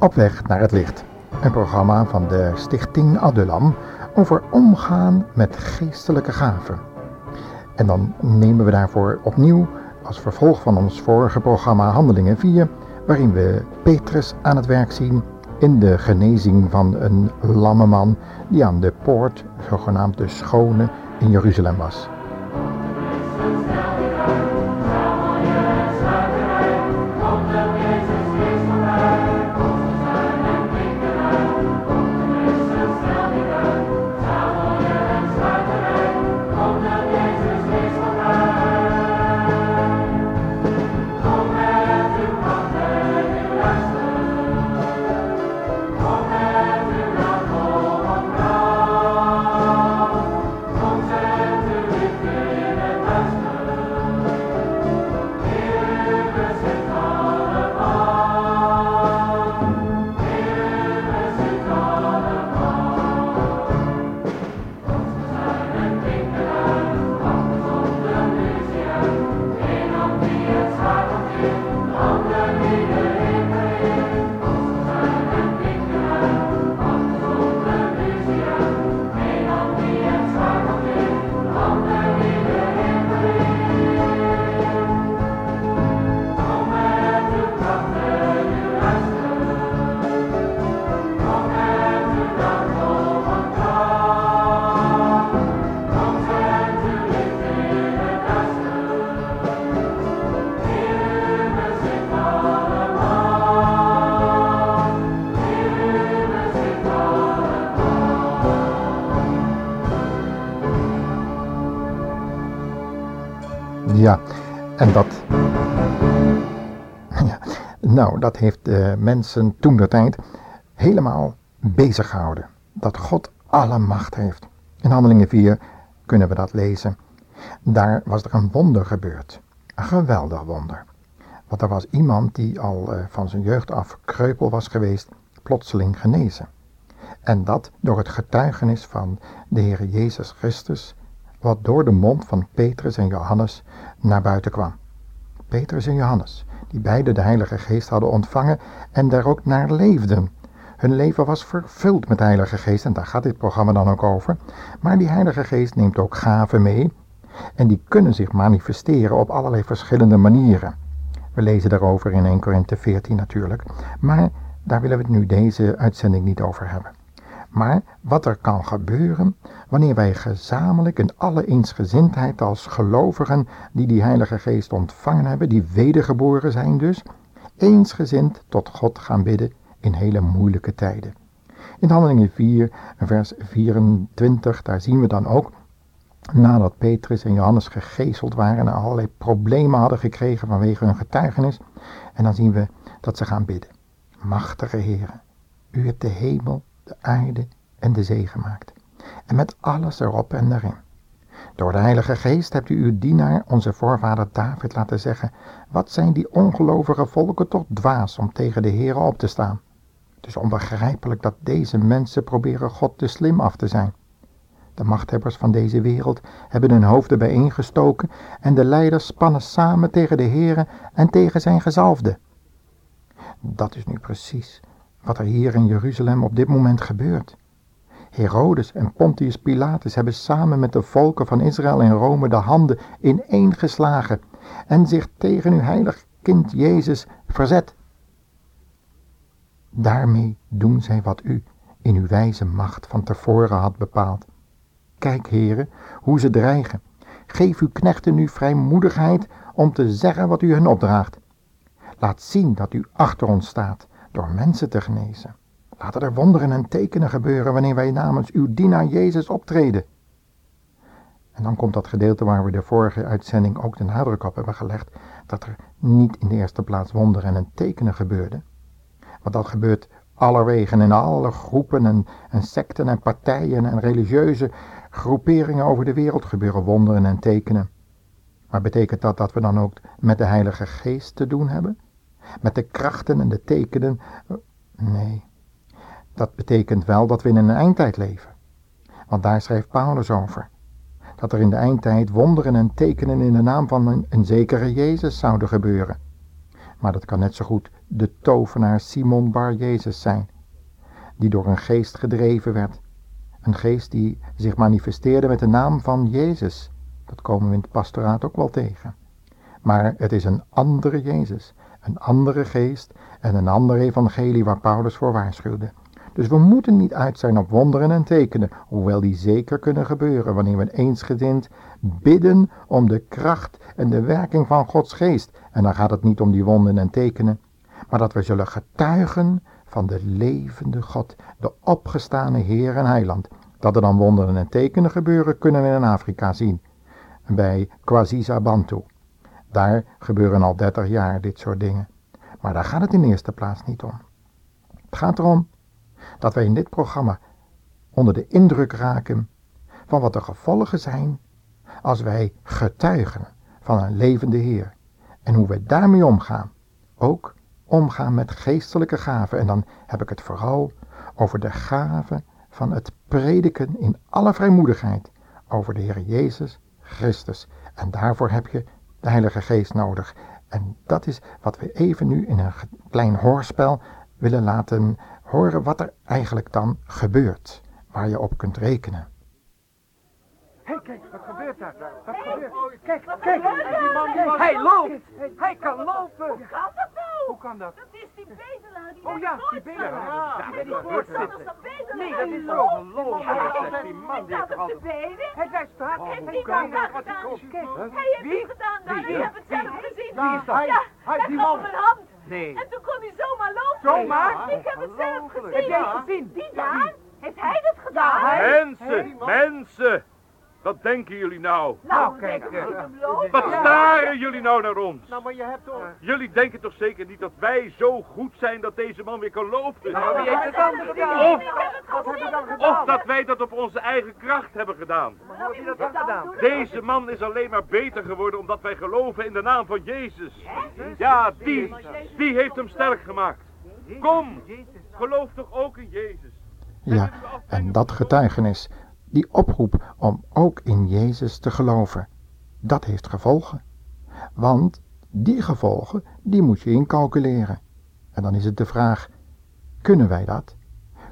Op weg naar het licht. Een programma van de Stichting Adulam over omgaan met geestelijke gaven. En dan nemen we daarvoor opnieuw als vervolg van ons vorige programma Handelingen 4, waarin we Petrus aan het werk zien in de genezing van een lamme man die aan de poort, zogenaamd de schone, in Jeruzalem was. Ja, en dat. Nou, dat heeft de mensen toen de tijd helemaal bezig gehouden. Dat God alle macht heeft. In Handelingen 4 kunnen we dat lezen. Daar was er een wonder gebeurd. Een geweldig wonder. Want er was iemand die al eh, van zijn jeugd af kreupel was geweest, plotseling genezen. En dat door het getuigenis van de Heer Jezus Christus, wat door de mond van Petrus en Johannes naar buiten kwam. Petrus en Johannes, die beide de Heilige Geest hadden ontvangen en daar ook naar leefden. Hun leven was vervuld met de Heilige Geest en daar gaat dit programma dan ook over. Maar die Heilige Geest neemt ook gaven mee en die kunnen zich manifesteren op allerlei verschillende manieren. We lezen daarover in 1 Korinthe 14 natuurlijk, maar daar willen we het nu deze uitzending niet over hebben. Maar wat er kan gebeuren wanneer wij gezamenlijk in alle eensgezindheid als gelovigen die die Heilige Geest ontvangen hebben, die wedergeboren zijn dus, eensgezind tot God gaan bidden in hele moeilijke tijden. In Handelingen 4, vers 24, daar zien we dan ook, nadat Petrus en Johannes gegezeld waren en allerlei problemen hadden gekregen vanwege hun getuigenis, en dan zien we dat ze gaan bidden. Machtige Heer, u hebt de hemel de aarde en de zee gemaakt. En met alles erop en erin. Door de Heilige Geest hebt u uw dienaar, onze voorvader David, laten zeggen: Wat zijn die ongelovige volken toch dwaas om tegen de Heer op te staan? Het is onbegrijpelijk dat deze mensen proberen God te slim af te zijn. De machthebbers van deze wereld hebben hun hoofden bijeengestoken en de leiders spannen samen tegen de Heere en tegen zijn gezalfde. Dat is nu precies wat er hier in Jeruzalem op dit moment gebeurt. Herodes en Pontius Pilatus hebben samen met de volken van Israël en Rome de handen ineengeslagen en zich tegen uw heilig kind Jezus verzet. Daarmee doen zij wat u in uw wijze macht van tevoren had bepaald. Kijk, heren, hoe ze dreigen. Geef uw knechten nu vrijmoedigheid om te zeggen wat u hen opdraagt. Laat zien dat u achter ons staat door mensen te genezen. Laten er wonderen en tekenen gebeuren wanneer wij namens uw dienaar Jezus optreden. En dan komt dat gedeelte waar we de vorige uitzending ook de nadruk op hebben gelegd, dat er niet in de eerste plaats wonderen en tekenen gebeurden. Want dat gebeurt allerwegen in alle groepen en, en secten en partijen en religieuze groeperingen over de wereld gebeuren wonderen en tekenen. Maar betekent dat dat we dan ook met de Heilige Geest te doen hebben? Met de krachten en de tekenen. Nee, dat betekent wel dat we in een eindtijd leven. Want daar schrijft Paulus over. Dat er in de eindtijd wonderen en tekenen in de naam van een, een zekere Jezus zouden gebeuren. Maar dat kan net zo goed de tovenaar Simon Bar Jezus zijn, die door een geest gedreven werd. Een geest die zich manifesteerde met de naam van Jezus. Dat komen we in het pastoraat ook wel tegen. Maar het is een andere Jezus, een andere geest en een ander evangelie waar Paulus voor waarschuwde. Dus we moeten niet uit zijn op wonderen en tekenen, hoewel die zeker kunnen gebeuren wanneer we eensgezind bidden om de kracht en de werking van Gods geest. En dan gaat het niet om die wonden en tekenen, maar dat we zullen getuigen van de levende God, de opgestane Heer en Heiland. Dat er dan wonderen en tekenen gebeuren, kunnen we in Afrika zien. Bij Kwazisa Bantu. Daar gebeuren al 30 jaar dit soort dingen. Maar daar gaat het in eerste plaats niet om. Het gaat erom dat wij in dit programma onder de indruk raken van wat de gevolgen zijn als wij getuigen van een levende Heer en hoe wij daarmee omgaan. Ook omgaan met geestelijke gaven en dan heb ik het vooral over de gaven van het prediken in alle vrijmoedigheid over de Heer Jezus Christus. En daarvoor heb je de Heilige Geest nodig. En dat is wat we even nu in een klein hoorspel willen laten horen wat er eigenlijk dan gebeurt, waar je op kunt rekenen. Hé, hey, kijk, wat gebeurt daar? Wat gebeurt? Kijk, kijk, die man, hij loopt! Hij kan lopen! Hoe kan dat? Hoe kan dat? Dat is die bedelaar die Oh ja, die bedelaar. Ja, Die zat zitten. een. Nee, dat is Dat loopt. zegt die man, die heeft staat op al- de benen. Hij wijst straat. Heeft Hoe die kan man dat? gedaan? Hij heeft Wie? het gedaan. Wie? Ik heb het zelf gezien. Wie is dat? Ja, Hij, hij die gaf man. hem een hand. Nee. En toen kon hij zomaar lopen. Zomaar? Ik heb het zelf gezien. Heb jij gezien? Die daar? Heeft hij dat gedaan? Mensen, mensen! Wat denken jullie nou? Nou, we kijk. Wat staren jullie nou naar ons? Nou, maar je hebt toch... Jullie denken toch zeker niet dat wij zo goed zijn dat deze man weer kan lopen? Nou, wie heeft het dan gedaan? Of-? Of dat wij dat op onze eigen kracht hebben gedaan? Hoe heb je dat Nou, dan gedaan? Deze man is alleen maar beter geworden omdat wij geloven in de naam van Jezus. Ja, die, die heeft hem sterk gemaakt. Kom, geloof toch ook in Jezus. Ja, en dat getuigenis, die oproep om ook in Jezus te geloven, dat heeft gevolgen. Want die gevolgen, die moet je incalculeren. En dan is het de vraag, kunnen wij dat?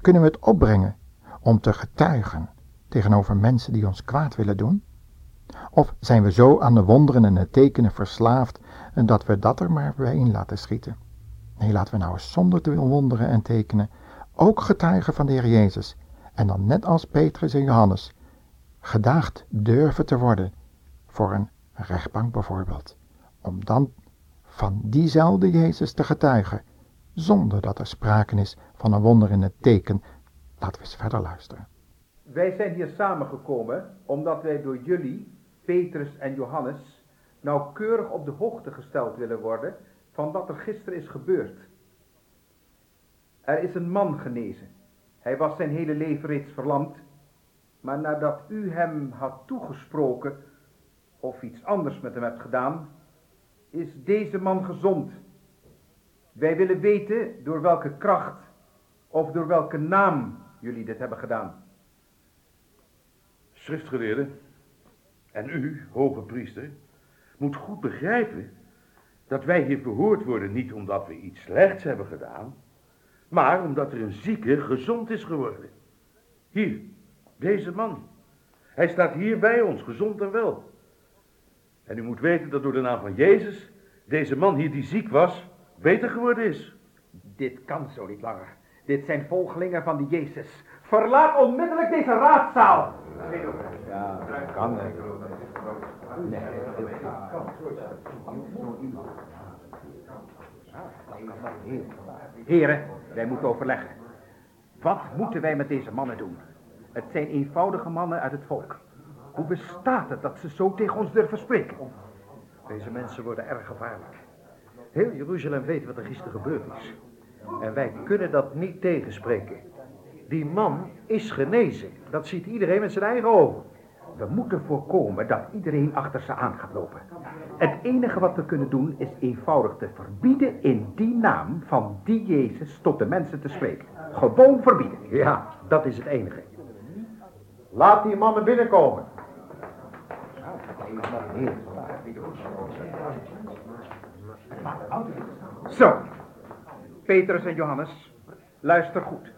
Kunnen we het opbrengen om te getuigen tegenover mensen die ons kwaad willen doen? Of zijn we zo aan de wonderen en de tekenen verslaafd dat we dat er maar bij in laten schieten? Nee, laten we nou eens zonder te wonderen en tekenen ook getuigen van de Heer Jezus. En dan net als Petrus en Johannes, gedaagd durven te worden voor een rechtbank bijvoorbeeld. Om dan van diezelfde Jezus te getuigen, zonder dat er sprake is van een wonder in het teken. Laten we eens verder luisteren. Wij zijn hier samengekomen omdat wij door jullie, Petrus en Johannes, nauwkeurig op de hoogte gesteld willen worden van wat er gisteren is gebeurd. Er is een man genezen. Hij was zijn hele leven reeds verlamd, maar nadat u hem had toegesproken of iets anders met hem hebt gedaan, is deze man gezond. Wij willen weten door welke kracht of door welke naam jullie dit hebben gedaan. Schriftgeleerde, en u, hoge priester, moet goed begrijpen dat wij hier verhoord worden niet omdat we iets slechts hebben gedaan, maar omdat er een zieke gezond is geworden. Hier, deze man. Hij staat hier bij ons, gezond en wel. En u moet weten dat door de naam van Jezus deze man hier die ziek was, beter geworden is. Dit kan zo niet langer. Dit zijn volgelingen van die Jezus. Verlaat onmiddellijk deze raadzaal. Ja, dat kan. Nee. Heren, wij moeten overleggen. Wat moeten wij met deze mannen doen? Het zijn eenvoudige mannen uit het volk. Hoe bestaat het dat ze zo tegen ons durven spreken? Deze mensen worden erg gevaarlijk. Heel Jeruzalem weet wat er gisteren gebeurd is. En wij kunnen dat niet tegenspreken. Die man is genezen. Dat ziet iedereen met zijn eigen ogen. We moeten voorkomen dat iedereen achter ze aan gaat lopen. Het enige wat we kunnen doen is eenvoudig te verbieden in die naam van die Jezus tot de mensen te spreken. Gewoon verbieden. Ja, dat is het enige. Laat die mannen binnenkomen. Zo, Petrus en Johannes, luister goed.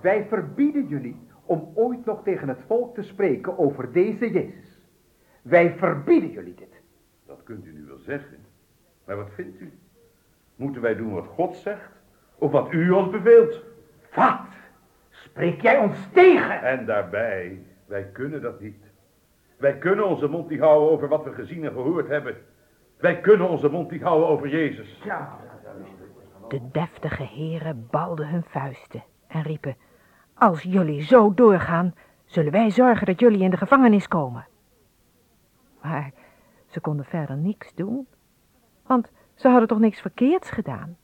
Wij verbieden jullie om ooit nog tegen het volk te spreken over deze Jezus. Wij verbieden jullie dit. Dat kunt u nu wel zeggen. Maar wat vindt u? Moeten wij doen wat God zegt? Of wat u ons beveelt? Wat? Spreek jij ons tegen? En daarbij, wij kunnen dat niet. Wij kunnen onze mond niet houden over wat we gezien en gehoord hebben. Wij kunnen onze mond niet houden over Jezus. De deftige heren balden hun vuisten en riepen, als jullie zo doorgaan, zullen wij zorgen dat jullie in de gevangenis komen. Maar ze konden verder niks doen, want ze hadden toch niks verkeerds gedaan.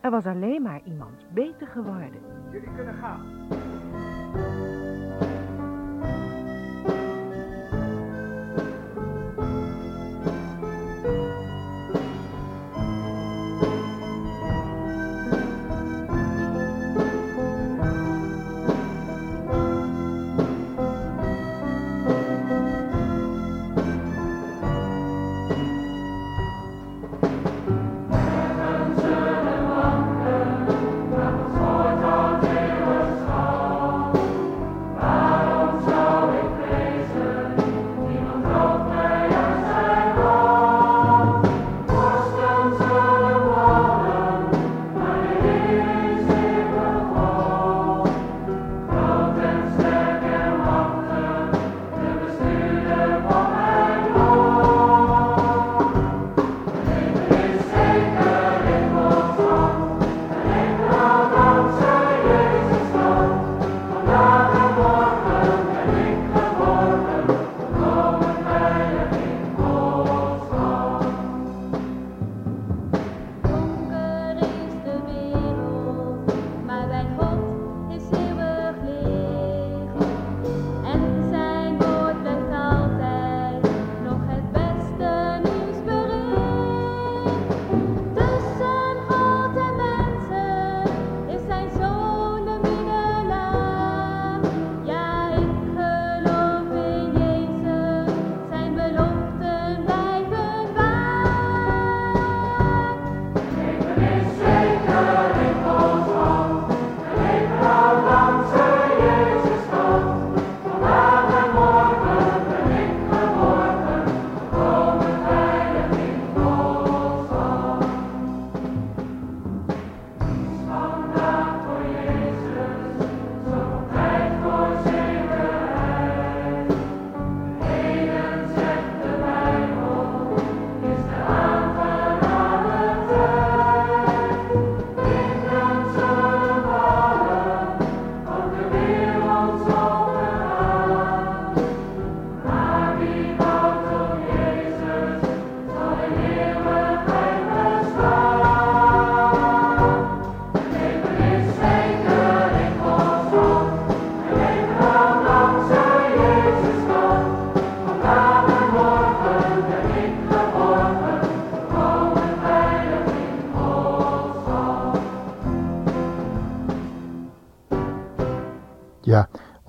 Er was alleen maar iemand beter geworden. Jullie kunnen gaan.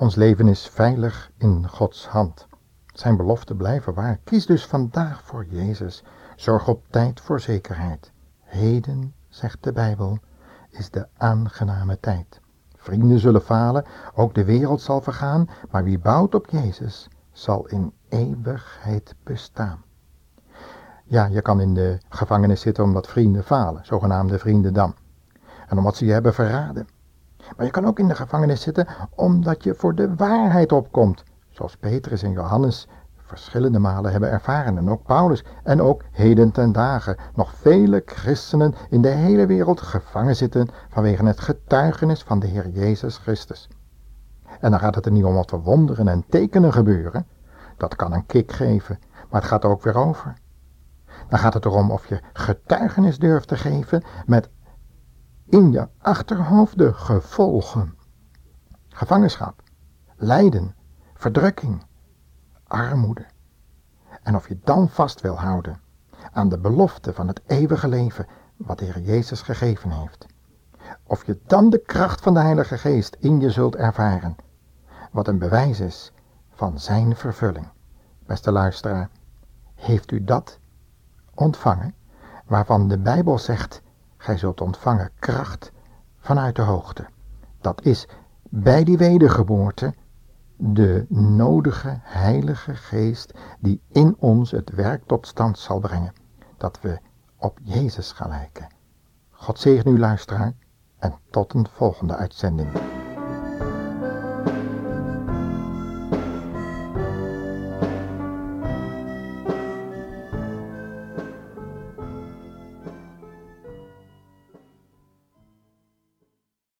Ons leven is veilig in Gods hand. Zijn beloften blijven waar. Kies dus vandaag voor Jezus. Zorg op tijd voor zekerheid. Heden, zegt de Bijbel, is de aangename tijd. Vrienden zullen falen, ook de wereld zal vergaan, maar wie bouwt op Jezus zal in eeuwigheid bestaan. Ja, je kan in de gevangenis zitten omdat vrienden falen, zogenaamde vrienden dan. En omdat ze je hebben verraden. Maar je kan ook in de gevangenis zitten omdat je voor de waarheid opkomt, zoals Petrus en Johannes verschillende malen hebben ervaren en ook Paulus en ook heden ten dagen nog vele christenen in de hele wereld gevangen zitten vanwege het getuigenis van de Heer Jezus Christus. En dan gaat het er niet om wat er wonderen en tekenen gebeuren, dat kan een kick geven, maar het gaat er ook weer over. Dan gaat het erom of je getuigenis durft te geven met in je achterhoofd de gevolgen. Gevangenschap, lijden, verdrukking, armoede. En of je dan vast wil houden aan de belofte van het eeuwige leven wat de Heer Jezus gegeven heeft. Of je dan de kracht van de Heilige Geest in je zult ervaren, wat een bewijs is van zijn vervulling. beste luisteraar, heeft u dat ontvangen waarvan de Bijbel zegt, gij zult ontvangen kracht vanuit de hoogte. Dat is bij die wedergeboorte de nodige heilige geest die in ons het werk tot stand zal brengen, dat we op Jezus gaan lijken. God zegen u luisteraar en tot een volgende uitzending.